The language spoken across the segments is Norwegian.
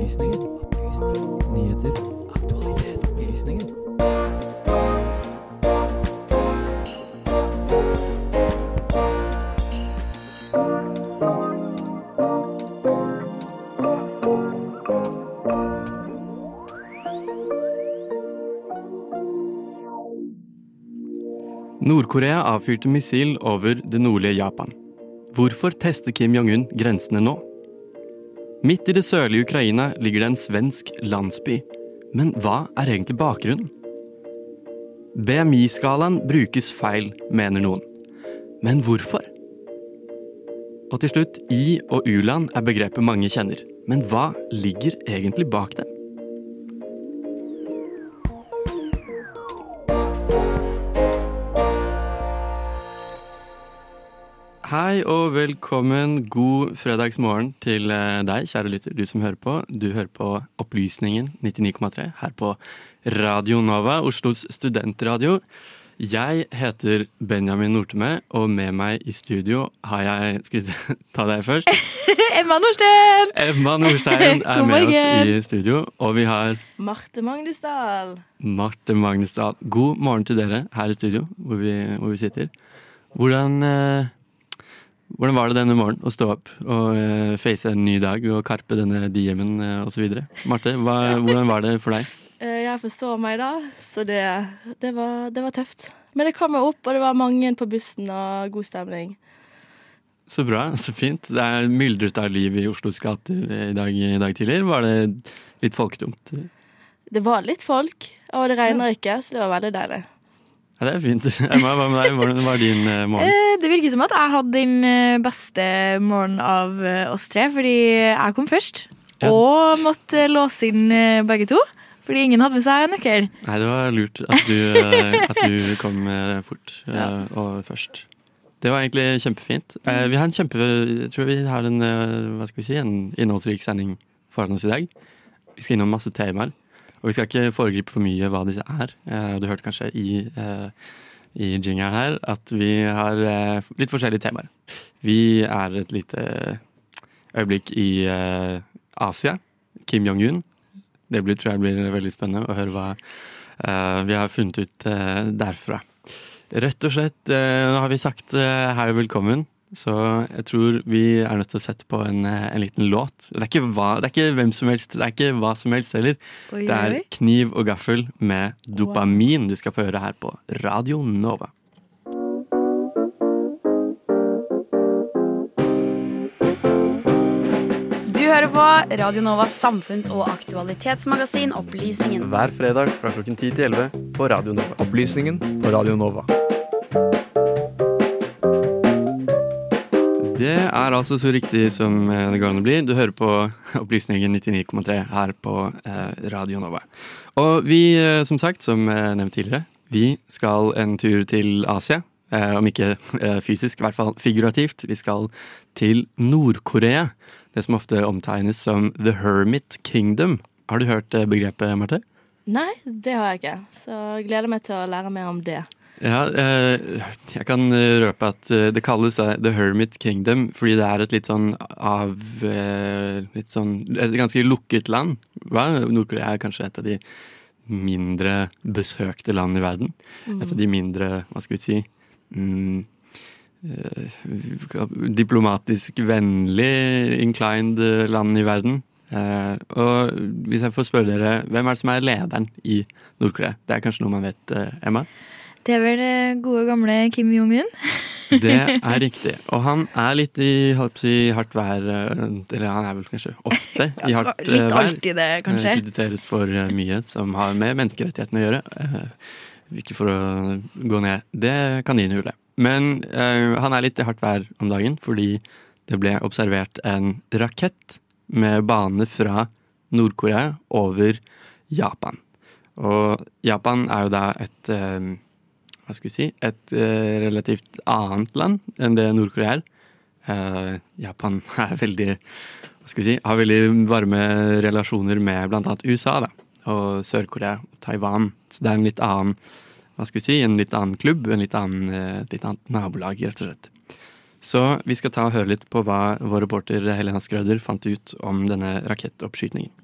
Opplysningen. Opplysninger. Nyheter. Aktualitet. Opplysninger. Nord-Korea avfyrte missil over det nordlige Japan. Hvorfor tester Kim Jong-un grensene nå? Midt i det sørlige Ukraina ligger det en svensk landsby. Men hva er egentlig bakgrunnen? BMI-skalaen brukes feil, mener noen. Men hvorfor? Og til slutt, i- og u-land er begrepet mange kjenner. Men hva ligger egentlig bak dem? Hei og velkommen. God fredagsmorgen til eh, deg, kjære lytter, du som hører på. Du hører på Opplysningen 99,3 her på Radio Nova, Oslos studentradio. Jeg heter Benjamin Nortemø, og med meg i studio har jeg Skal vi ta deg først? Emma Nordstein! Emma Nordstein er med oss i studio. Og vi har Marte Magnusdal. Marte Magnusdal. God morgen til dere her i studio, hvor vi, hvor vi sitter. Hvordan, eh, hvordan var det denne morgenen å stå opp og uh, face en ny dag og karpe denne DM-en uh, osv.? Marte, hva, hvordan var det for deg? Uh, Jeg forstår meg da, så det, det, var, det var tøft. Men det kom meg opp, og det var mange på bussen og god stemning. Så bra, så fint. Det er myldret av liv i Oslos gater i dag, i dag tidlig. Var det litt folketomt? Det var litt folk, og det regner ikke, så det var veldig deilig. Ja, det er fint. Emma, hva med deg? Hvordan var din eh, morgen? Eh, Det virker som at jeg hadde den eh, beste morgenen av oss tre, fordi jeg kom først. Ja. Og måtte låse inn begge to, fordi ingen hadde med seg nøkkel. Nei, det var lurt at du, at du kom fort Ja. og først. Det var egentlig kjempefint. Eh, Vi har en kjempe, jeg tror vi har en, hva skal vi si, en innholdsrik sending foran oss i dag. Vi skal innom masse temaer, og vi skal ikke foregripe for mye hva disse er. Eh, Du hørte kanskje i, eh, i jingeren her at vi har eh, litt forskjellige temaer. Vi er et lite øyeblikk i Asia. Kim Jong-un. Det blir, tror jeg blir veldig spennende å høre hva vi har funnet ut derfra. Rett og slett, nå har vi sagt hei og velkommen, så jeg tror vi er nødt til å sette på en, eh, en liten låt. Det er, ikke hva, det er ikke hvem som helst, det er ikke hva som helst heller. Oi, Det er. Kniv og gaffel med dopamin du skal få høre her på Radio Nova. Du hører på Radio Novas samfunns- og aktualitetsmagasin Opplysningen. Hver fredag fra klokken 10 til 11 på Radio Nova. Opplysningen på Radio Nova. Det er altså så riktig som eh, det går an å bli. Du hører på Opplysningen 99,3 her på eh, Radio Nova. Og vi, eh, som sagt, som nevnt tidligere, vi skal en tur til Asia. Om ikke fysisk, i hvert fall figurativt. Vi skal til Nord-Korea. Det som ofte omtegnes som The Hermit Kingdom. Har du hørt begrepet, Marte? Nei, det har jeg ikke, så gleder meg til å lære mer om det. Ja, eh, jeg kan eh, røpe at eh, det kalles The Hermit Kingdom fordi det er et litt sånn av Litt sånn Et ganske lukket land. Nord-Korea er kanskje et av de mindre besøkte land i verden. Et av de mindre, hva skal vi si mm, Diplomatisk vennlig inclined land i verden. Uh, og hvis jeg får spørre dere, hvem er det som er lederen i Nord-Korea? Det er kanskje noe man vet, uh, Emma? Det er vel eh, gode gamle Kim Jong-un. Det er riktig. Og han er litt i si, hardt vær eh, Eller han er vel kanskje ofte i hardt vær. Litt alltid det, Eh, kanskje. Kritiseres for eh, mye som har med menneskerettighetene å gjøre. Eh, Ikke for å gå ned det kaninhulet. Men eh, han er litt i hardt vær om dagen fordi det ble observert en rakett med bane fra Nord-Korea over Japan. Og Japan er jo da et eh, hva skal vi si, et eh, relativt annet land enn det Nord-Korea er. Eh, Japan er veldig, hva skal vi si, har veldig varme relasjoner med annet USA da, og Sør-Korea og Taiwan. Så det er en litt annen, hva skal vi si, en litt annen klubb, en litt annen, eh, et litt annet nabolag, rett og slett. Så vi skal ta og høre litt på hva vår reporter Helena Skrøder fant ut om denne rakettoppskytningen.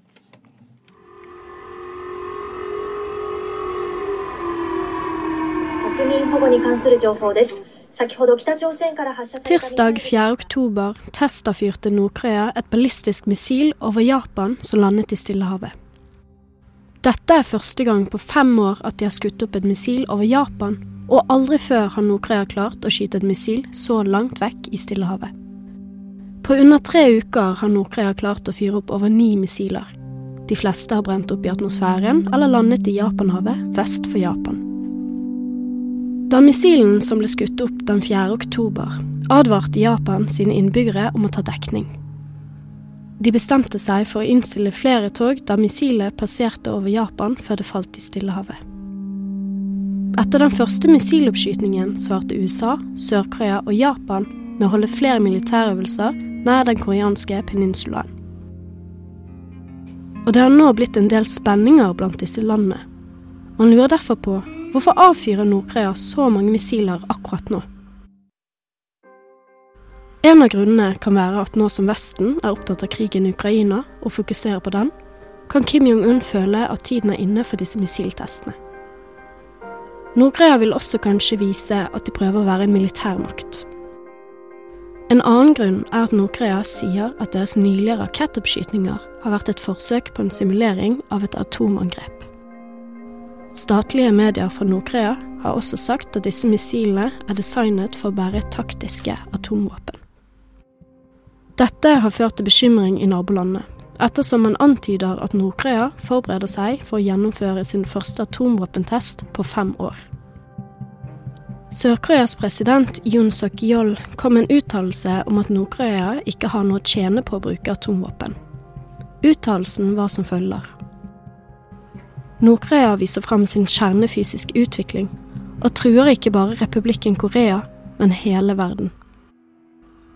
国民保護に関する情報です。先ほど北朝鮮から発射された Tirsdag 4. oktober testavfyrte Nord-Korea et ballistisk missil over Japan som landet i Stillehavet. Dette er første gang på fem år at de har skutt opp et missil over Japan, og aldri før har Nord-Korea klart å skyte et missil så langt vekk i Stillehavet. På under tre uker har Nord-Korea klart å fyre opp over ni missiler. De fleste har brent opp i atmosfæren eller landet i Japanhavet vest for Japan. Da missilen som ble skutt opp den 4. oktober, advarte Japan sine innbyggere om å ta dekning. De bestemte seg for å innstille flere tog da missilet passerte over Japan før det falt i Stillehavet. Etter den første missiloppskytingen svarte USA, Sør-Korea og Japan med å holde flere militærøvelser nær den koreanske peninsulaen. Og det har nå blitt en del spenninger blant disse landene. Man lurer derfor på hvorfor avfyrer Nord-Korea så mange missiler akkurat nå? En av grunnene kan være at nå som Vesten er opptatt av krigen i Ukraina og fokuserer på den, kan Kim Jong-un føle at tiden er inne for disse missiltestene. Nord-Korea vil også kanskje vise at de prøver å være en militærmakt. En annen grunn er at Nord-Korea sier at deres nylige rakettoppskytninger har vært et forsøk på en simulering av et atomangrep. Statlige medier fra Nord-Korea har også sagt at disse missilene er designet for å bære taktiske atomvåpen. Dette har ført til bekymring i nabolandet, ettersom man antyder at Nord-Korea forbereder seg for å gjennomføre sin første atomvåpentest på fem år. Sør-Koreas president Yoon Suk-yeol kom med en uttalelse om at Nord-Korea ikke har noe å tjene på å bruke atomvåpen. Uttalelsen var som følger. Nord-Korea viser fram sin kjernefysiske utvikling, og truer ikke bare republikken Korea, men hele verden.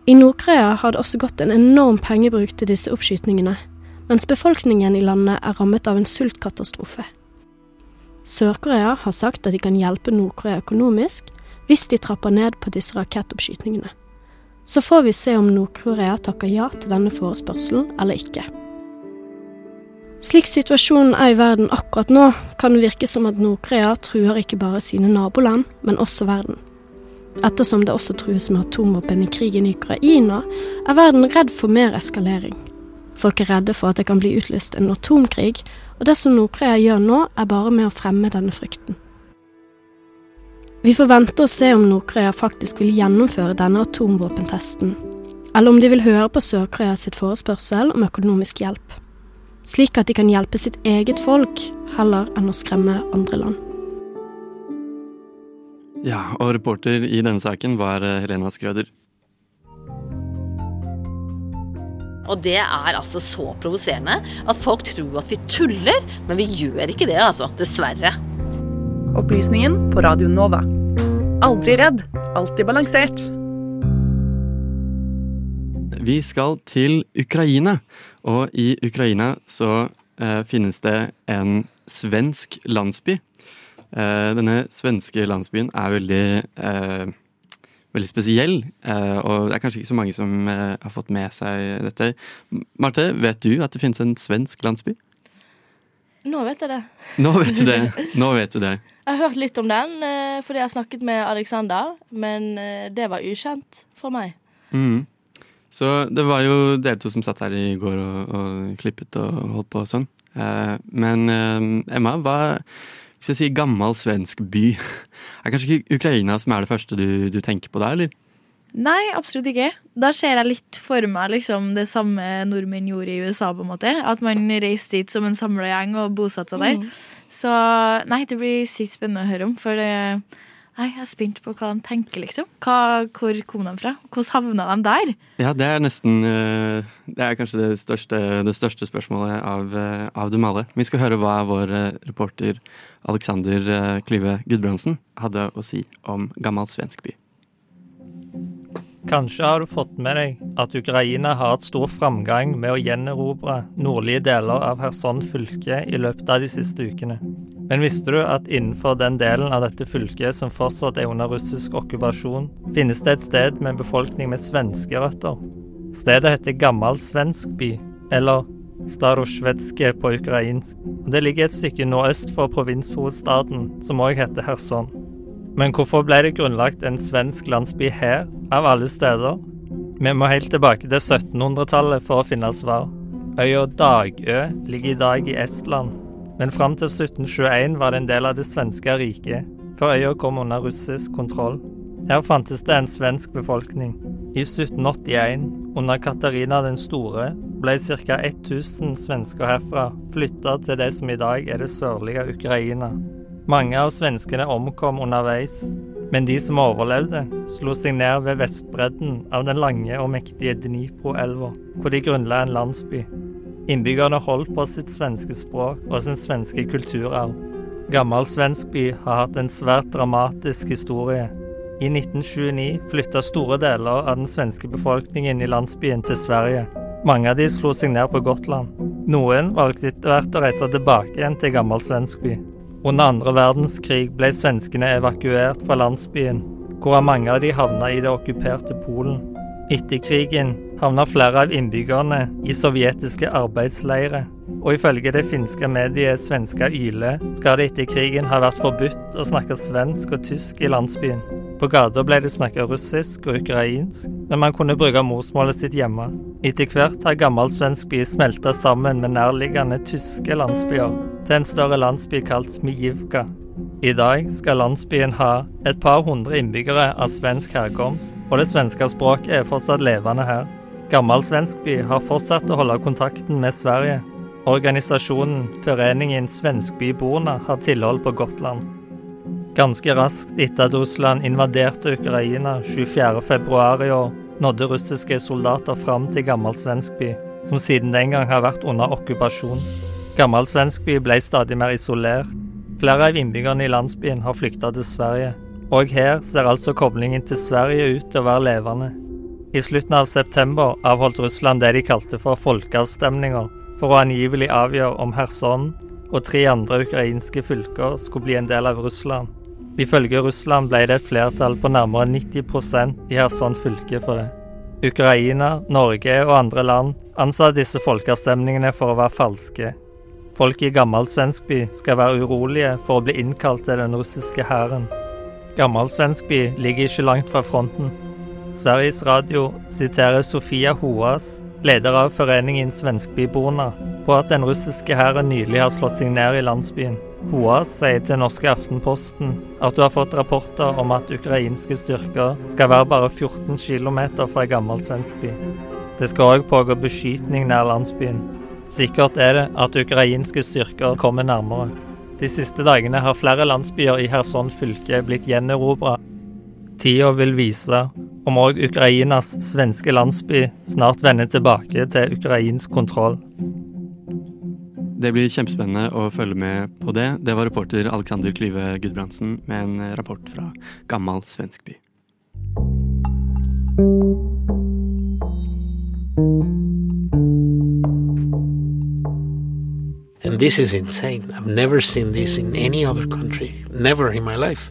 I Nord-Korea har det også gått en enorm pengebruk til disse oppskytningene, mens befolkningen i landet er rammet av en sultkatastrofe. Sør-Korea har sagt at de kan hjelpe Nord-Korea økonomisk hvis de trapper ned på disse rakettoppskytningene. Så får vi se om Nord-Korea takker ja til denne forespørselen eller ikke. Slik situasjonen er i verden akkurat nå, kan det virke som at Nord-Korea truer ikke bare sine naboland, men også verden. Ettersom det også trues med atomvåpen i krigen i Ukraina, er verden redd for mer eskalering. Folk er redde for at det kan bli utlyst en atomkrig, og det som Nord-Korea gjør nå, er bare med å fremme denne frykten. Vi får vente og se om Nord-Korea faktisk vil gjennomføre denne atomvåpentesten, eller om de vil høre på Sør-Korea sitt forespørsel om økonomisk hjelp, slik at de kan hjelpe sitt eget folk heller enn å skremme andre land. Ja, og reporter i denne saken var eh, Helena Skrøder. Og det er altså så provoserende at folk tror at vi tuller, men vi gjør ikke det, altså. Dessverre. Opplysningen på Radio Nova. Aldri redd, alltid balansert. Vi skal til Ukraina, og i Ukraina så eh, finnes det en svensk landsby. Eh, denne svenske landsbyen er veldig, eh, veldig spesiell, eh, og det er kanskje ikke så mange som eh, har fått med seg dette. Marte, vet du at det finnes en svensk landsby? Nå vet jeg det. Nå vet du det. Nå vet du det. Jeg har hørt litt om den eh, fordi jeg har snakket med Alexander, men det var ukjent for meg. Mhm. Så det var jo dere to som satt her i går og, og klippet og holdt på og sånn. Eh, men eh, Emma, hva hvis jeg sier gammel svensk by? Er kanskje ikke Ukraina som er det første du, du tenker på da, eller? Nei, absolutt ikke. Da ser jeg litt for meg liksom, det samme nordmenn gjorde i USA. på en måte At man reiste dit som en samla gjeng og bosatte seg der. Mm. Så nei, det blir sykt spennende å høre om. For det, nei, jeg er spent på hva de tenker, liksom. Hva, hvor kom de fra? Hvordan havna de der? Ja, det er nesten eh, Det er kanskje det største, det største spørsmålet av, eh, av dem alle. Vi skal høre hva vår eh, reporter Alexander Klyve Gudbrandsen hadde å si om gammel svensk by. Kanskje har du fått med deg at Ukraina har hatt stor framgang med å gjenerobre nordlige deler av Kherson fylke i løpet av de siste ukene. Men visste du at innenfor den delen av dette fylket som fortsatt er under russisk okkupasjon, finnes det et sted med en befolkning med svenske røtter? Stedet heter Gammal svensk by, eller Starosjvetske på ukrainsk. Og det ligger et stykke nordøst for provinshovedstaden, som òg heter Kherson. Men hvorfor ble det grunnlagt en svensk landsby her, av alle steder? Vi må helt tilbake til 1700-tallet for å finne svar. Øya Dagø ligger i dag i Estland, men fram til 1721 var det en del av det svenske riket, før øya kom under russisk kontroll. Her fantes det en svensk befolkning. I 1781, under Katarina den store, ble ca. 1000 svensker herfra flytta til det som i dag er det sørlige Ukraina. Mange av svenskene omkom underveis, men de som overlevde, slo seg ned ved vestbredden av den lange og mektige Dnipro-elva, hvor de grunnla en landsby. Innbyggerne holdt på sitt svenske språk og sin svenske kulturarv. Gammel svensk by har hatt en svært dramatisk historie. I 1929 flytta store deler av den svenske befolkningen i landsbyen til Sverige. Mange av de slo seg ned på Gotland. Noen valgte etter hvert å reise tilbake igjen til gammel svenskby. Under andre verdenskrig ble svenskene evakuert fra landsbyen, hvorav mange av de havna i det okkuperte Polen. Etter krigen havna flere av innbyggerne i sovjetiske arbeidsleirer, og ifølge det finske mediet Svenska Yle skal det etter krigen ha vært forbudt å snakke svensk og tysk i landsbyen. På gata ble det snakka russisk og ukrainsk, men man kunne bruke morsmålet sitt hjemme. Etter hvert har gammel svensk by smelta sammen med nærliggende tyske landsbyer til en større landsby kalt Smijivka. I dag skal landsbyen ha et par hundre innbyggere av svensk herkomst, og det svenske språket er fortsatt levende her. Gammel svenskby har fortsatt å holde kontakten med Sverige. Organisasjonen Foreningen Svenskbyborna har tilhold på Gotland. Ganske raskt etter at Russland invaderte Ukraina 24.2 i år, nådde russiske soldater fram til gammel svenskby, som siden den gang har vært under okkupasjon. Gammel svenskby ble stadig mer isolert. Flere av innbyggerne i landsbyen har flykta til Sverige. Og her ser altså koblingen til Sverige ut til å være levende. I slutten av september avholdt Russland det de kalte for folkeavstemninger, for å angivelig avgjøre om Kherson og tre andre ukrainske fylker skulle bli en del av Russland. Ifølge Russland ble det et flertall på nærmere 90% i Kherson fylke for det. Ukraina, Norge og andre land ansa disse folkeavstemningene for å være falske. Folk i gammel svensk by skal være urolige for å bli innkalt til den russiske hæren. Gammel svensk by ligger ikke langt fra fronten. Sveriges Radio siterer Sofia Hoas, leder av foreningen Svenskbyborna, på at den russiske hæren nylig har slått seg ned i landsbyen. Hoas sier til norske Aftenposten at du har fått rapporter om at ukrainske styrker skal være bare 14 km fra ei gammel svensk by. Det skal òg pågå beskytning nær landsbyen. Sikkert er det at ukrainske styrker kommer nærmere. De siste dagene har flere landsbyer i Kherson fylke blitt gjenerobra. Tida vil vise om òg Ukrainas svenske landsby snart vender tilbake til ukrainsk kontroll. Det blir kjempespennende å følge med på det. Det var reporter Alexander Klyve Gudbrandsen med en rapport fra gammel svensk by. And this is insane. I've never seen this in any other country. Never in my life.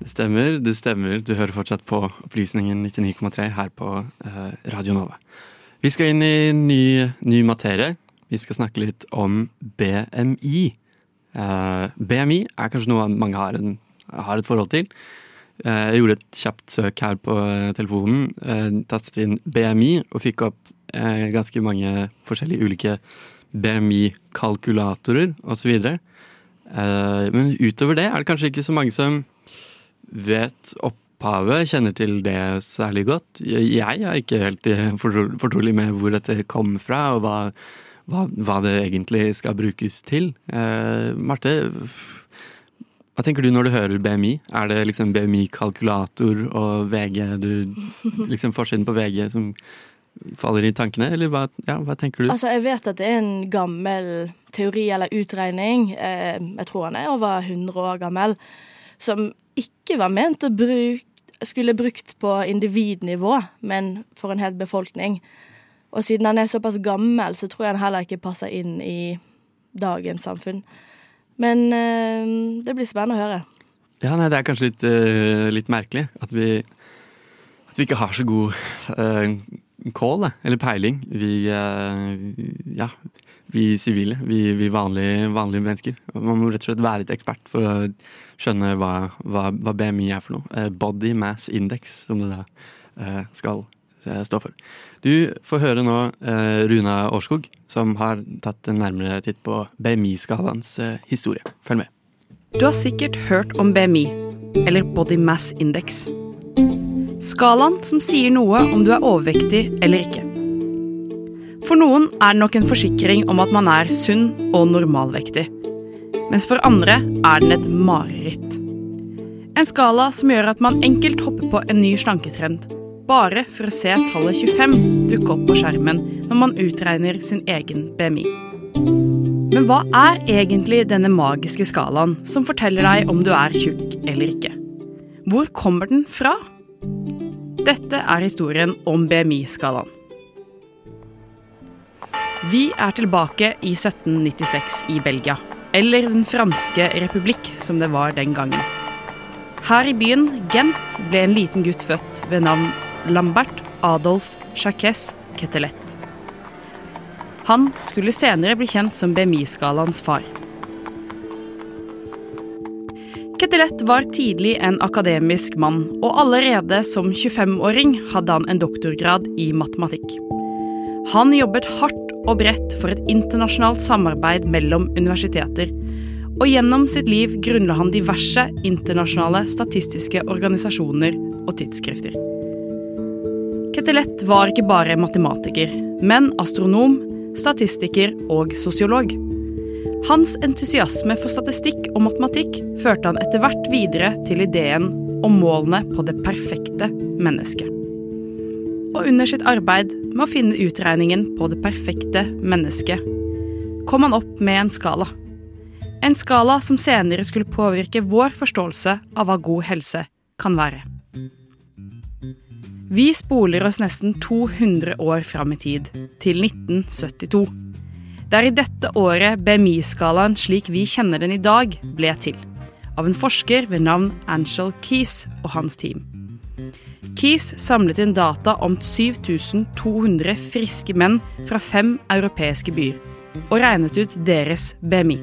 Det stemmer, det stemmer. Du hører fortsatt på Opplysningen 99,3 her på eh, Radio Nova. Vi skal inn i ny, ny materie. Vi skal snakke litt om BMI. Eh, BMI er kanskje noe mange har, en, har et forhold til. Eh, jeg gjorde et kjapt søk her på telefonen. tastet inn BMI og fikk opp ganske mange forskjellige ulike BMI-kalkulatorer osv. Men utover det er det kanskje ikke så mange som vet opphavet, kjenner til det særlig godt. Jeg er ikke helt fortrolig med hvor dette kom fra, og hva, hva, hva det egentlig skal brukes til. Eh, Marte, hva tenker du når du hører BMI? Er det liksom BMI-kalkulator og VG du Liksom forsiden på VG som faller i tankene, eller hva, ja, hva tenker du? Altså, jeg vet at det er en gammel teori eller utregning, eh, jeg tror han er over 100 år gammel, som ikke var ment å bruke skulle brukt på individnivå, men for en hel befolkning. Og siden han er såpass gammel, så tror jeg han heller ikke passer inn i dagens samfunn. Men eh, det blir spennende å høre. Ja, nei, Det er kanskje litt, eh, litt merkelig at vi, at vi ikke har så god uh, kål, eller peiling. Vi, ja, vi sivile, vi, vi vanlige, vanlige mennesker. Man må rett og slett være litt ekspert for å skjønne hva, hva, hva BMI er for noe. Eh, Body Mass Index, som det da eh, skal eh, stå for. Du får høre nå Runa Årskog, som har tatt en nærmere titt på BMI-skalaens historie. Følg med. Du har sikkert hørt om BMI, eller Body Mass Index. Skalaen som sier noe om du er overvektig eller ikke. For noen er det nok en forsikring om at man er sunn og normalvektig. Mens for andre er den et mareritt. En skala som gjør at man enkelt hopper på en ny slanketrend, bare for å se tallet 25 dukke opp på skjermen når man utregner sin egen BMI. Men hva er egentlig denne magiske skalaen som forteller deg om du er tjukk eller ikke? Hvor kommer den fra? Dette er historien om BMI-skalaen. Vi er tilbake i 1796 i Belgia, eller Den franske republikk som det var den gangen. Her i byen Gent ble en liten gutt født ved navn Lambert Adolf Jacques Ketelet. Han skulle senere bli kjent som BMI-skalaens far. Ketelet var tidlig en akademisk mann, og allerede som 25-åring hadde han en doktorgrad i matematikk. Han jobbet hardt og bredt for et internasjonalt samarbeid mellom universiteter, og gjennom sitt liv grunnla han diverse internasjonale statistiske organisasjoner og tidsskrifter. Ketelett var ikke bare matematiker, men astronom, statistiker og sosiolog. Hans entusiasme for statistikk og matematikk førte han etter hvert videre til ideen om målene på det perfekte mennesket. Og under sitt arbeid med å finne utregningen på det perfekte mennesket, kom han opp med en skala. En skala som senere skulle påvirke vår forståelse av hva god helse kan være. Vi spoler oss nesten 200 år fram i tid, til 1972. Det er i dette året BMI-skalaen slik vi kjenner den i dag, ble til. Av en forsker ved navn Angel Keys og hans team. Keys samlet inn data om 7200 friske menn fra fem europeiske byer, og regnet ut deres BMI.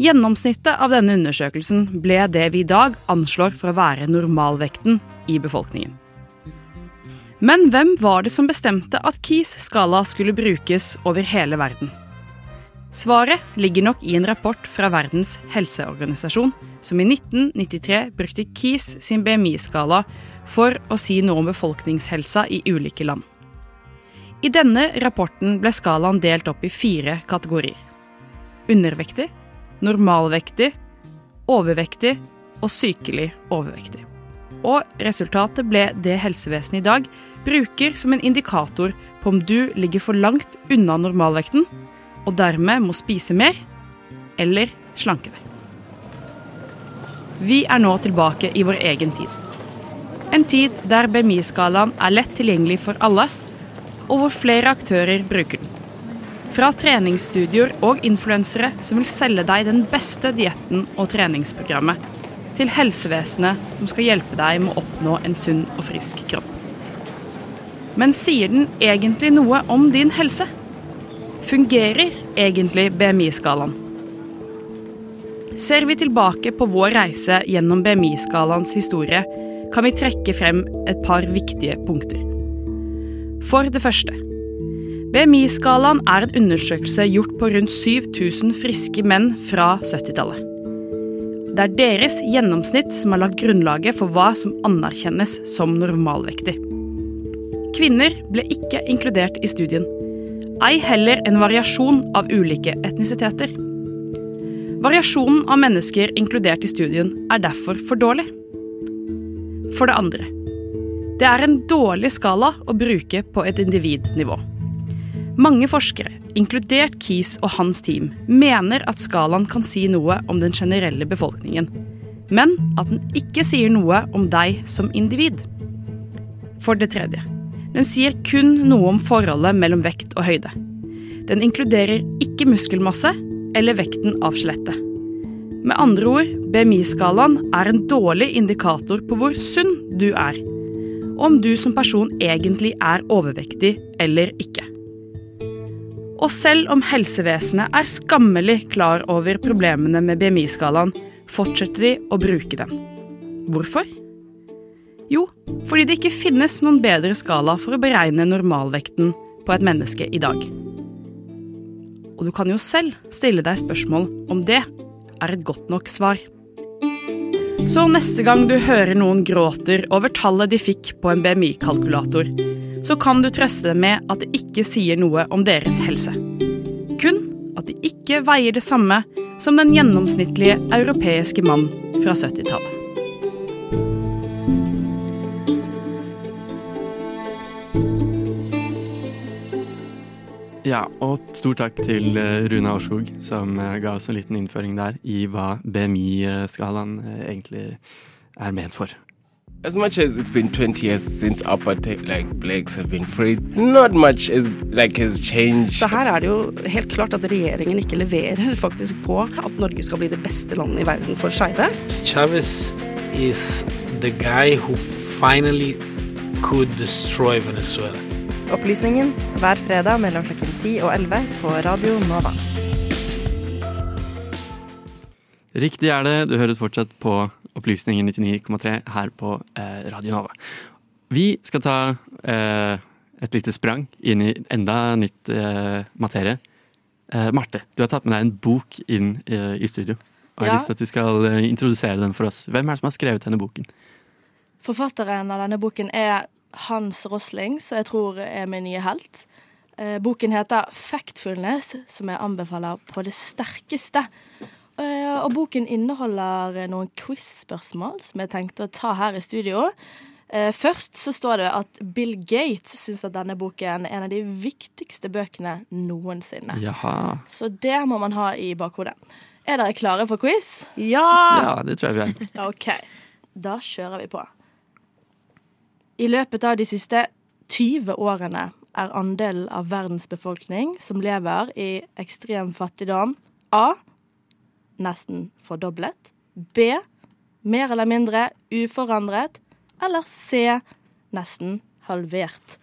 Gjennomsnittet av denne undersøkelsen ble det vi i dag anslår for å være normalvekten i befolkningen. Men hvem var det som bestemte at Keys skala skulle brukes over hele verden? Svaret ligger nok i en rapport fra Verdens helseorganisasjon, som i 1993 brukte KIS sin BMI-skala for å si noe om befolkningshelsa i ulike land. I denne rapporten ble skalaen delt opp i fire kategorier. Undervektig, normalvektig, overvektig og sykelig overvektig. Og resultatet ble det helsevesenet i dag bruker som en indikator på om du ligger for langt unna normalvekten, og dermed må spise mer eller slanke deg. Vi er nå tilbake i vår egen tid. En tid der BMI-skalaen er lett tilgjengelig for alle, og hvor flere aktører bruker den. Fra treningsstudioer og influensere som vil selge deg den beste dietten og treningsprogrammet, til helsevesenet som skal hjelpe deg med å oppnå en sunn og frisk kropp. Men sier den egentlig noe om din helse? Fungerer egentlig BMI-skalaen? Ser vi tilbake på vår reise gjennom BMI-skalaens historie, kan vi trekke frem et par viktige punkter. For det første. BMI-skalaen er en undersøkelse gjort på rundt 7000 friske menn fra 70-tallet. Det er deres gjennomsnitt som har lagt grunnlaget for hva som anerkjennes som normalvektig. Kvinner ble ikke inkludert i studien. Ei heller en variasjon av ulike etnisiteter. Variasjonen av mennesker inkludert i studien er derfor for dårlig. For det andre. Det er en dårlig skala å bruke på et individnivå. Mange forskere, inkludert Keys og hans team, mener at skalaen kan si noe om den generelle befolkningen. men at den ikke sier noe om deg som individ. For det tredje, den sier kun noe om forholdet mellom vekt og høyde. Den inkluderer ikke muskelmasse eller vekten av skjelettet. Med andre ord, BMI-skalaen er en dårlig indikator på hvor sunn du er, og om du som person egentlig er overvektig eller ikke. Og selv om helsevesenet er skammelig klar over problemene med BMI-skalaen, fortsetter de å bruke den. Hvorfor? Jo, fordi det ikke finnes noen bedre skala for å beregne normalvekten på et menneske i dag. Og du kan jo selv stille deg spørsmål om det er et godt nok svar. Så neste gang du hører noen gråter over tallet de fikk på en BMI-kalkulator, så kan du trøste dem med at det ikke sier noe om deres helse. Kun at de ikke veier det samme som den gjennomsnittlige europeiske mann fra 70-tallet. Ja, og stor takk til eh, Rune Aurskog, som eh, ga oss en liten innføring der i hva BMI-skalaen eh, egentlig er ment for. As much as it's been 20 years since apartheid, like blacks have been freed, not much is, like has changed. Så her er det jo helt klart at regjeringen ikke leverer faktisk på at Norge skal bli det beste landet i verden for skeive. Chavez is the guy who finally could destroy Venezuela. Opplysningen hver fredag mellom klokken 10 og 11 på Radio Nova. Riktig er det, du hører fortsatt på Opplysningen 99,3 her på eh, Radio Nova. Vi skal ta eh, et lite sprang inn i enda nytt eh, materie. Eh, Marte, du har tatt med deg en bok inn eh, i studio. Og jeg har Ja. lyst til at du skal eh, introdusere den for oss. Hvem er det som har skrevet denne boken? Forfatteren av denne boken er Hans Rosling, som jeg tror er min nye helt. Eh, Boken heter Factfulness, som jeg anbefaler på det sterkeste. Eh, Og boken inneholder eh, noen quiz-spørsmål som jeg tenkte å ta her i studio. Eh, Først så står det at Bill Gates syns at denne boken er en av de viktigste bøkene noensinne. Jaha. Så det må man ha i bakhodet. Er dere klare for quiz? Ja! Ja, det tror jeg vi er. OK. Da kjører vi på. I løpet av de siste 20 årene er andelen av verdens befolkning som lever i ekstrem fattigdom, A. Nesten fordoblet. B. Mer eller mindre uforandret. Eller C. Nesten halvert.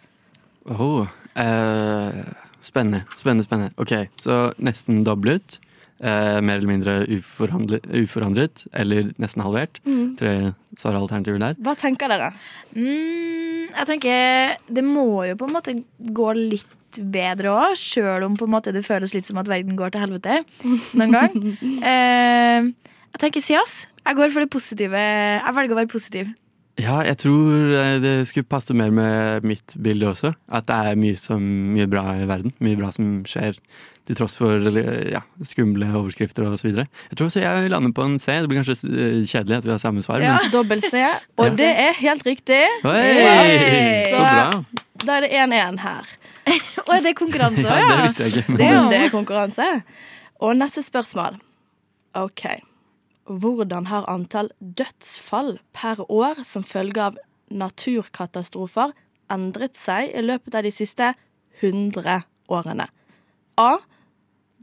Oh, eh, spennende, spennende, spennende. Ok, så nesten doblet. Eh, mer eller mindre uforandret, eller nesten halvert. Mm. Tre svaralternativer der. Hva tenker dere? Mm, jeg tenker det må jo på en måte gå litt bedre òg, sjøl om på en måte det føles litt som at verden går til helvete noen gang. Eh, jeg tenker si oss Jeg går for det positive. Jeg velger å være positiv. Ja, jeg tror eh, det skulle passe mer med mitt bilde også. At det er mye, som, mye bra i verden. Mye bra som skjer til tross for ja, skumle overskrifter og så videre. Jeg tror også jeg lander på en C. Det blir kanskje eh, kjedelig at vi har samme svar. Ja, men dobbel C. Og Ja. det er helt riktig. Oi, så bra. Da er det 1-1 her. Og er det konkurranse Ja, det visste jeg ikke. Det er, det er konkurranse. Og neste spørsmål. OK. Hvordan har antall dødsfall per år som følge av naturkatastrofer endret seg i løpet av de siste 100 årene? A.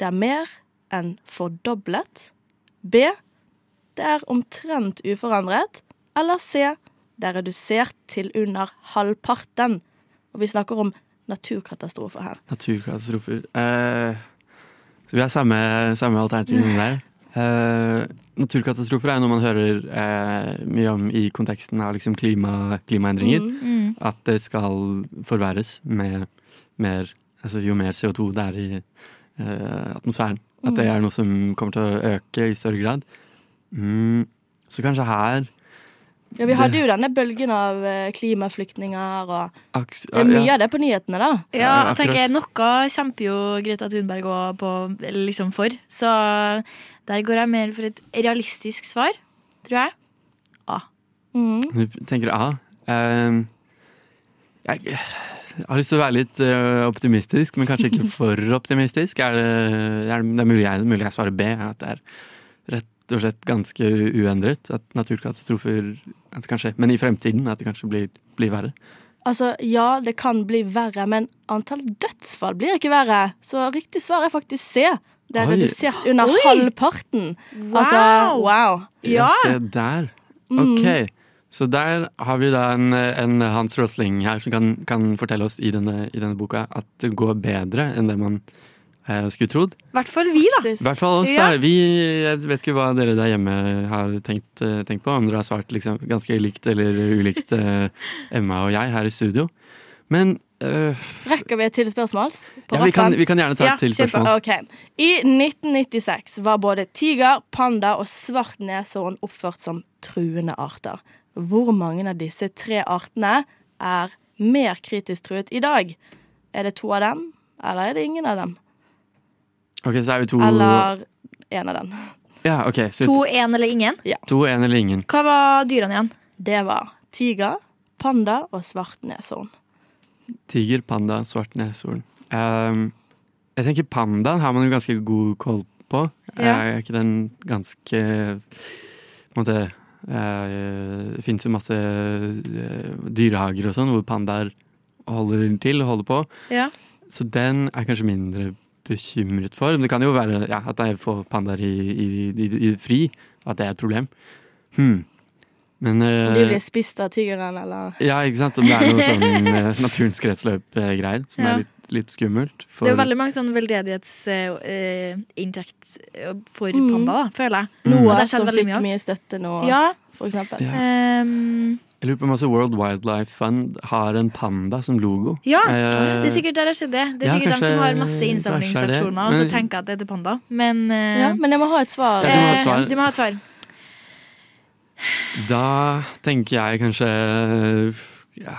Det er mer enn fordoblet. B. Det er omtrent uforandret. Eller C. Det er redusert til under halvparten. Og vi snakker om naturkatastrofer her. Naturkatastrofer. Eh, så vi har samme, samme alternativ der. Eh, naturkatastrofer er noe man hører eh, mye om i konteksten av liksom klima, klimaendringer. Mm, mm. At det skal forverres med mer altså Jo mer CO2 det er i eh, atmosfæren. At det Mm. er noe som kommer til å øke i større grad. Mm, så kanskje her Ja, Vi hadde jo denne bølgen av klimaflyktninger, og det er mye ja. av det på nyhetene, da. Ja, jeg tenker. Noe kjemper jo Greta Thunberg òg på, liksom for. Så der går jeg mer for et realistisk svar, tror jeg. Mm. Du tenker A. Uh, jeg har lyst til å være litt eh, optimistisk, men kanskje ikke for optimistisk. Er det, er det, det er mulig jeg, mulig jeg svarer B. At det er rett og slett ganske uendret. At naturkatastrofer at det kan skje. Men i fremtiden at det kanskje blir, blir verre. Altså, ja, det kan bli verre, men antall dødsfall blir ikke verre. Så riktig svar er faktisk C. Det er Oi. redusert under Oi. halvparten. Wow. Altså, wow. Ja, se der. Mm. Ok. Så der har vi da en, en Hans Rosling her som kan, kan fortelle oss i denne, i denne boka at det går bedre enn det man eh, skulle trodd. I hvert fall vi, da. I hvert fall oss, Ja. Vi, jeg vet ikke hva dere der hjemme har tenkt, eh, tenkt på. Om dere har svart liksom, ganske likt eller ulikt eh, Emma og jeg her i studio. Men eh, Rekker vi et til spørsmål? ja, vi, kan, vi kan gjerne ta et til spørsmål. Okay. I 1996 var både tiger, panda og svart neshorn oppført som truende arter. Hvor mange av disse tre artene er mer kritisk truet i dag? Er det to av dem, eller er det ingen av dem? Ok, så er vi to Eller en av dem. Ja, ok. Så To, én eller ingen? to, en eller ingen. Hva var dyrene igjen? Det var tiger, panda og svart neshorn. Tiger, panda, svart neshorn. Um, jeg tenker pandaen har man jo ganske god koll på. Ja. Er ikke den ganske på en måte eh, Det finnes jo masse eh, dyrehager og sånn hvor pandaer holder til og holder på. Ja. Så den er kanskje mindre bekymret for. Men det kan jo være ja, at jeg får pandaer i, i, i, i fri, at det er et problem. Hmm. Men uh, de eh, blir spist av tigeren, eller ja, ikke sant? Om det er noe sånn eh, naturens kretsløp-greier som Ja. er litt, litt skummelt. Det er veldig mange sånn veldedighetsinntekt for Mm. panda, da, føler jeg. Mm. Noah det som fikk mye mye støtte nå, Ja. for eksempel. Ja. Um, Jeg lurer på om også World Wildlife Fund har en panda som logo. ja, Eh, det er sikkert der det skjedde. Det er ja, sikkert dem som har masse kanskje er innsamlingsaksjoner og så tenker at det er til panda. Men, eh, Ja, men jeg må ha et svar. Ja, du må ha et eh, svar. Du må ha et svar. Da tenker jeg kanskje ja,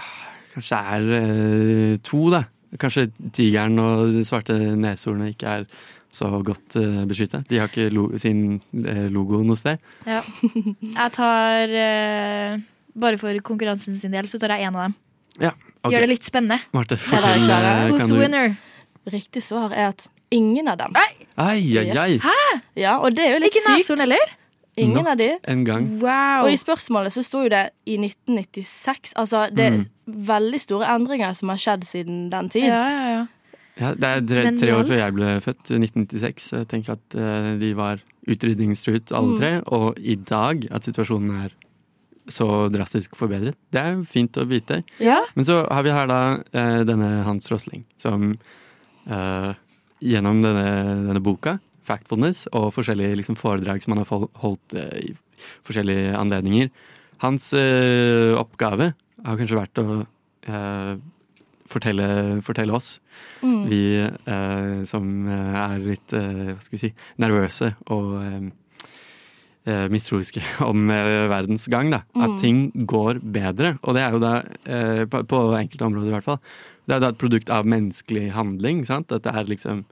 Kanskje det er eh, to, da. Kanskje tigeren og de svarte neshornene ikke er så godt uh, beskyttet. De har ikke lo sin eh, logo noe sted. Ja. Jeg tar eh, Bare for konkurransen sin del, så tar jeg én av dem. Ja, okay. Gjør det litt spennende. Marte, fortell. eh, Who's the winner? Riktig svar er at ingen av dem. Ai, ai, ai. Yes. Ja, og det er jo litt Ikke sykt. neshorn heller? Ingen Nok av de. En gang. Wow. Og i spørsmålet så sto jo det i 1996. Altså, det er Mm. veldig store endringer som har skjedd siden den tid. Ja, ja, ja. Ja, det er tre, tre år før jeg ble født, 1996. Jeg tenker at uh, de var utrydningstruet alle Mm. tre. Og i dag at situasjonen er så drastisk forbedret. Det er fint å vite. Ja. Men så har vi her da uh, denne Hans Rosling, som uh, gjennom denne, denne boka, Factfulness, og forskjellige liksom, foredrag som han har holdt uh, i forskjellige anledninger Hans uh, oppgave har kanskje vært å uh, fortelle, fortelle oss, Mm. vi som er litt hva skal vi si, nervøse og mistroiske om verdens gang, da. Mm. At ting går bedre. Og det er jo da, på, enkelte områder i hvert fall, det er da et produkt av menneskelig handling. sant? At det er liksom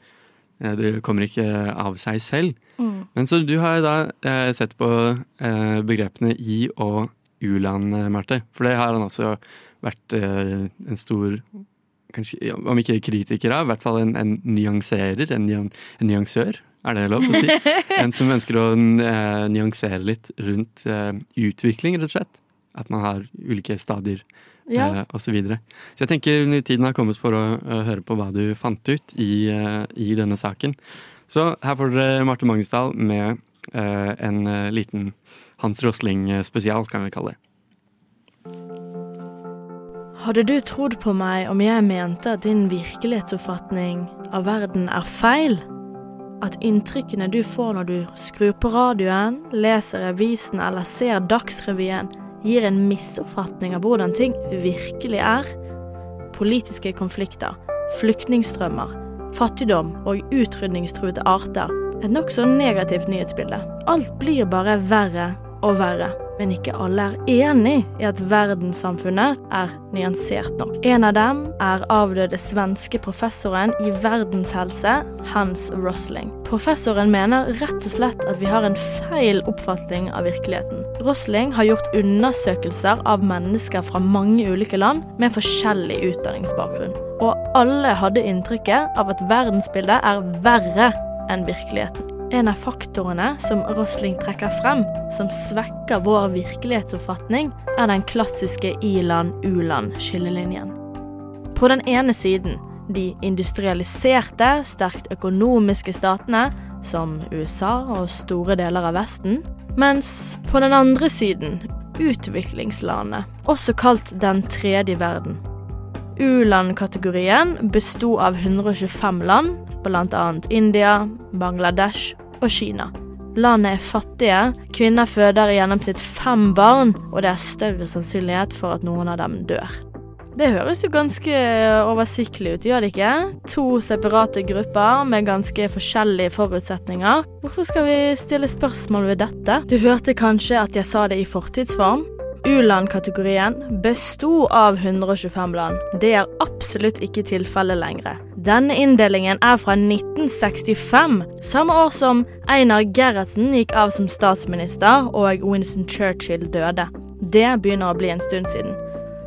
Det kommer ikke av seg selv. Mm. Men så du har da eh, sett på eh, begrepene i og u-land, eh, Marte. For det har han også vært eh, en stor kanskje, Om ikke kritiker av, i hvert fall en, en nyanserer, en, en nyansør. Er det lov å si? En som ønsker å eh, nyansere litt rundt eh, utvikling, rett og slett. At man har ulike stadier Ja. eh, og så videre. Så jeg tenker tiden har kommet for å å høre på hva du fant ut i, eh, i denne saken. Så her får dere Marte Magnusdal med eh, en eh, liten Hans Rosling-spesial, kan vi kalle det. Hadde du trodd på meg om jeg mente at din virkelighetsoppfatning av verden er feil? At inntrykkene du får når du skrur på radioen, leser avisen eller ser Dagsrevyen, gir en misoppfatning av hvordan ting virkelig er? Politiske konflikter, flyktningstrømmer, fattigdom og utrydningstruede arter. Et nokså negativt nyhetsbilde. Alt blir bare verre og verre. Men ikke alle er enig i at verdenssamfunnet er nyansert nok. En av dem er avdøde svenske professoren i verdenshelse, Hans Rosling. Professoren mener rett og slett at vi har en feil oppfatning av virkeligheten. Rosling har gjort undersøkelser av mennesker fra mange ulike land med forskjellig utdanningsbakgrunn. Og alle hadde inntrykket av at verdensbildet er verre enn virkeligheten. En av faktorene som Rosling trekker frem, som svekker vår virkelighetsoppfatning, er den klassiske i-land-u-land-skillelinjen. På den ene siden de industrialiserte, sterkt økonomiske statene, som USA og store deler av Vesten, mens på den andre siden utviklingslandet, også kalt den tredje verden. U-land-kategorien besto av 125 land, bl.a. India, Bangladesh og Kina. Landet er fattige, kvinner føder i gjennomsnitt fem barn, og det er større sannsynlighet for at noen av dem dør. Det høres jo ganske oversiktlig ut, gjør det ikke? To separate grupper med ganske forskjellige forutsetninger. Hvorfor skal vi stille spørsmål ved dette? Du hørte kanskje at jeg sa det i fortidsform? U-land-kategorien besto av 125 land. Det er absolutt ikke tilfellet lenger. Denne inndelingen er fra 1965, samme år som Einar Gerhardsen gikk av som statsminister og Winston Churchill døde. Det begynner å bli en stund siden.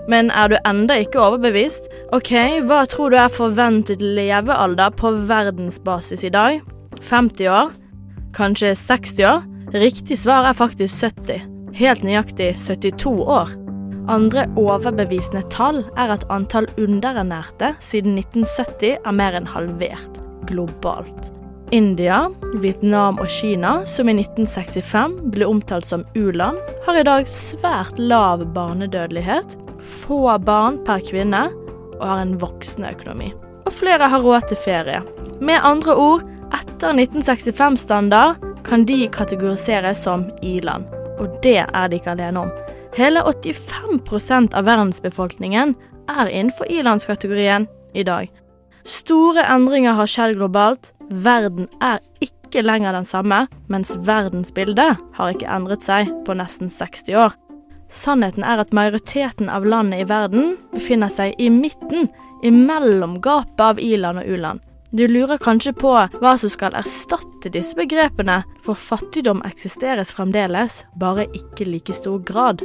Men er du enda ikke overbevist? Ok, hva tror du er forventet levealder på verdensbasis i dag? 50 år? Kanskje 60 år? Riktig svar er faktisk 70 helt nøyaktig 72 år. Andre overbevisende tall er at antall underernærte siden 1970 er mer enn halvert globalt. India, Vietnam og Kina, som i 1965 ble omtalt som u-land, har i dag svært lav barnedødelighet, få barn per kvinne og har en voksende økonomi. Og flere har råd til ferie. Med andre ord, etter 1965-standard kan de kategoriseres som i-land. Og det er de ikke alene om. Hele 85% av verdensbefolkningen er innenfor i-landskategorien i dag. Store endringer har skjedd globalt. Verden er ikke lenger den samme, mens verdensbildet har ikke endret seg på nesten 60 år. Sannheten er at majoriteten av landet i verden befinner seg i midten, imellom gapet av i-land og u-land. Du lurer kanskje på hva som skal erstatte disse begrepene, for fattigdom eksisteres fremdeles, bare ikke like stor grad.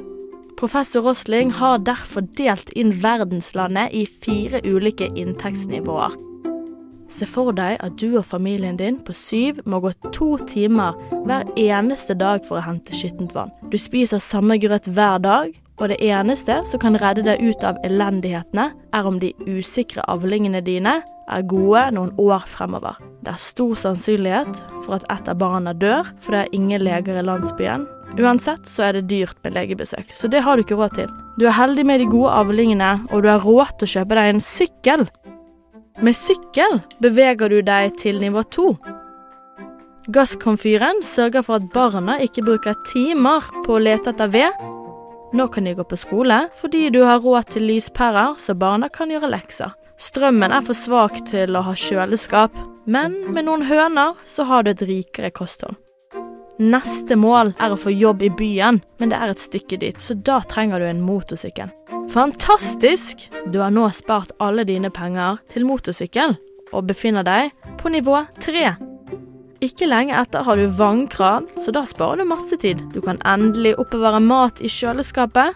Professor Rosling har derfor delt inn verdenslandet i fire ulike inntektsnivåer. Se for deg at du og familien din på syv må gå to timer hver eneste dag for å hente skittent vann. Du spiser samme grøt hver dag, og det eneste som kan redde deg ut av elendighetene, er om de usikre avlingene dine er gode noen år fremover. Det er stor sannsynlighet for at et av barna dør, for det er ingen leger i landsbyen. Uansett så er det dyrt med legebesøk, så det har du ikke råd til. Du er heldig med de gode avlingene, og du har råd til å kjøpe deg en sykkel. Med sykkel beveger du deg til nivå to. Gasskomfyren sørger for at barna ikke bruker timer på å lete etter ved, nå kan de gå på skole fordi du har råd til lyspærer så barna kan gjøre lekser. Strømmen er for svak til å ha kjøleskap, men med noen høner så har du et rikere kosthold. Neste mål er å få jobb i byen, men det er et stykke dit, så da trenger du en motorsykkel. Fantastisk! Du har nå spart alle dine penger til motorsykkel, og befinner deg på nivå tre. Ikke lenge etter har du vannkran, så da sparer du masse tid. Du kan endelig oppbevare mat i kjøleskapet.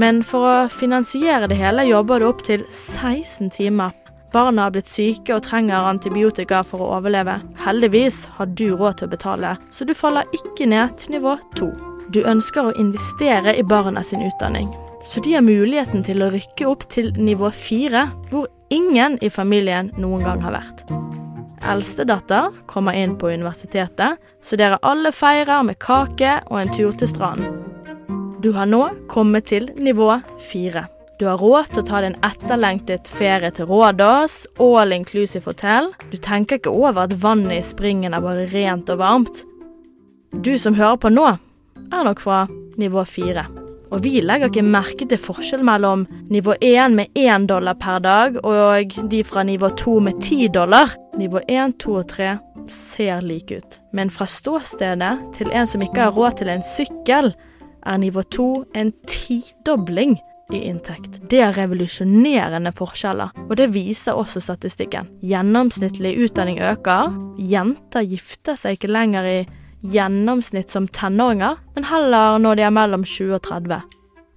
Men for å finansiere det hele jobber du opptil 16 timer. Barna har blitt syke og trenger antibiotika for å overleve. Heldigvis har du råd til å betale, så du faller ikke ned til nivå 2. Du ønsker å investere i barna sin utdanning, så de har muligheten til å rykke opp til nivå 4, hvor ingen i familien noen gang har vært eldstedatter kommer inn på universitetet, så dere alle feirer med kake og en tur til stranden. Du har nå kommet til nivå fire. Du har råd til å ta din etterlengtet ferie til Rådås, all inclusive hotell. Du tenker ikke over at vannet i springen er bare rent og varmt. Du som hører på nå, er nok fra nivå fire. Og vi legger ikke merke til forskjell mellom nivå 1 med 1 dollar per dag og de fra nivå 2 med 10 dollar. Nivå 1, 2 og 3 ser like ut. Men fra ståstedet til en som ikke har råd til en sykkel, er nivå 2 en tidobling i inntekt. Det er revolusjonerende forskjeller, og det viser også statistikken. Gjennomsnittlig utdanning øker. Jenter gifter seg ikke lenger i gjennomsnitt som tenåringer, men heller når de er mellom 20 og 30.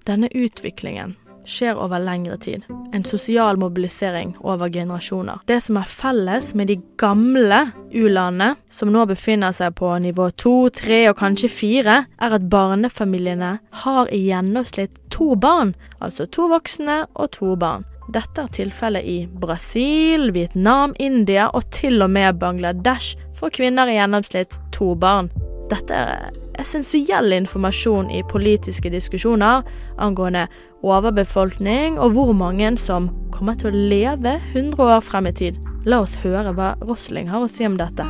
Denne utviklingen skjer over lengre tid. En sosial mobilisering over generasjoner. Det som er felles med de gamle u-landene, som nå befinner seg på nivå to, tre og kanskje 4, er at barnefamiliene har i gjennomsnitt to barn. Altså to voksne og to barn. Dette er tilfellet i Brasil, Vietnam, India og til og med Bangladesh får kvinner i gjennomsnitt to barn. Dette er essensiell informasjon i politiske diskusjoner angående overbefolkning og hvor mange som kommer til å leve 100 år frem i tid. La oss høre hva Rosling har å si om dette.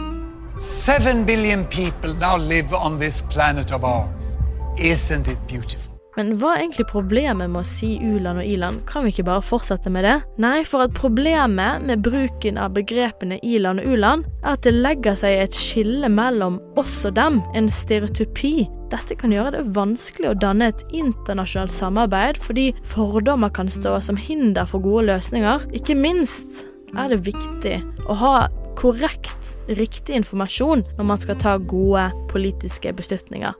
Seven billion people now live on this planet of ours. Isn't it beautiful? Men hva er egentlig problemet med å si u-land og i-land? Kan vi ikke bare fortsette med det? Nei, for at problemet med bruken av begrepene i-land og u-land, er at det legger seg et skille mellom oss og dem, en stereotypi. Dette kan gjøre det vanskelig å danne et internasjonalt samarbeid, fordi fordommer kan stå som hinder for gode løsninger. Ikke minst er det viktig å ha korrekt, riktig informasjon når man skal ta gode politiske beslutninger.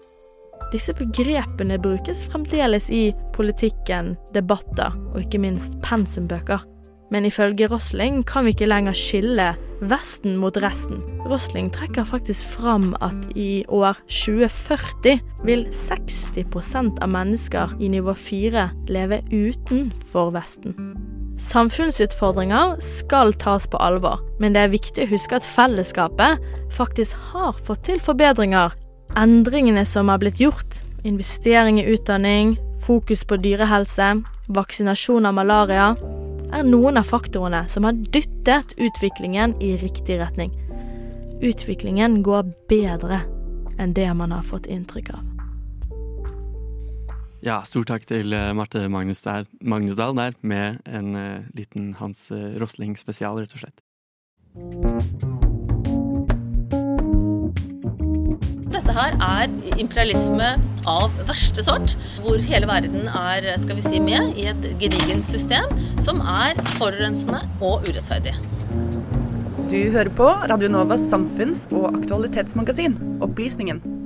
Disse begrepene brukes fremdeles i politikken, debatter og ikke minst pensumbøker. Men ifølge Rosling kan vi ikke lenger skille Vesten mot resten. Rosling trekker faktisk fram at i år 2040 vil 60% av mennesker i nivå 4 leve utenfor Vesten. Samfunnsutfordringer skal tas på alvor, men det er viktig å huske at fellesskapet faktisk har fått til forbedringer Endringene som har blitt gjort, investering i utdanning, fokus på dyrehelse, vaksinasjon av malaria, er noen av faktorene som har dyttet utviklingen i riktig retning. Utviklingen går bedre enn det man har fått inntrykk av. Ja, stor takk til eh, Marte Magnusdal Magnus der, med en uh, liten Hans uh, Rosling spesial, rett og slett. Her er imperialisme av verste sort, hvor hele verden er skal vi si, med i et gedigent system som er forurensende og urettferdig. Du hører på Radio Novas samfunns- og aktualitetsmagasin, Opplysningen.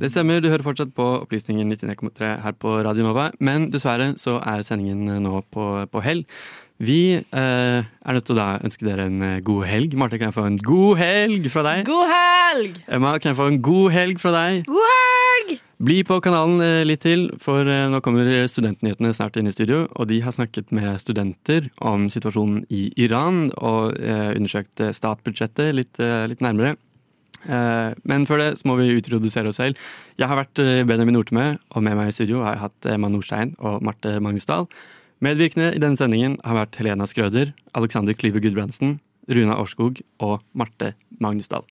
Det stemmer, du hører fortsatt på Opplysningen 99,3 her på Radio Nova, men dessverre så er sendingen nå på, på hell. Vi eh, er nødt til å da ønske dere en eh, god helg. Marte, kan jeg få en god helg fra deg? God helg! Emma, kan jeg få en god helg fra deg? God helg! Bli på kanalen eh, litt til, for eh, nå kommer studentnyhetene snart inn i studio. Og de har snakket med studenter om situasjonen i Iran og eh, undersøkt statsbudsjettet litt, eh, litt nærmere. Men før det så må vi utrodusere oss selv. Jeg har vært Benjamin Nortemø, og med meg i studio har jeg hatt Emma Nordstein og Marte Magnusdal. Medvirkende i denne sendingen har vært Helena Skrøder, Alexander Klyve Gudbrandsen, Runa Årskog og Marte Magnusdal.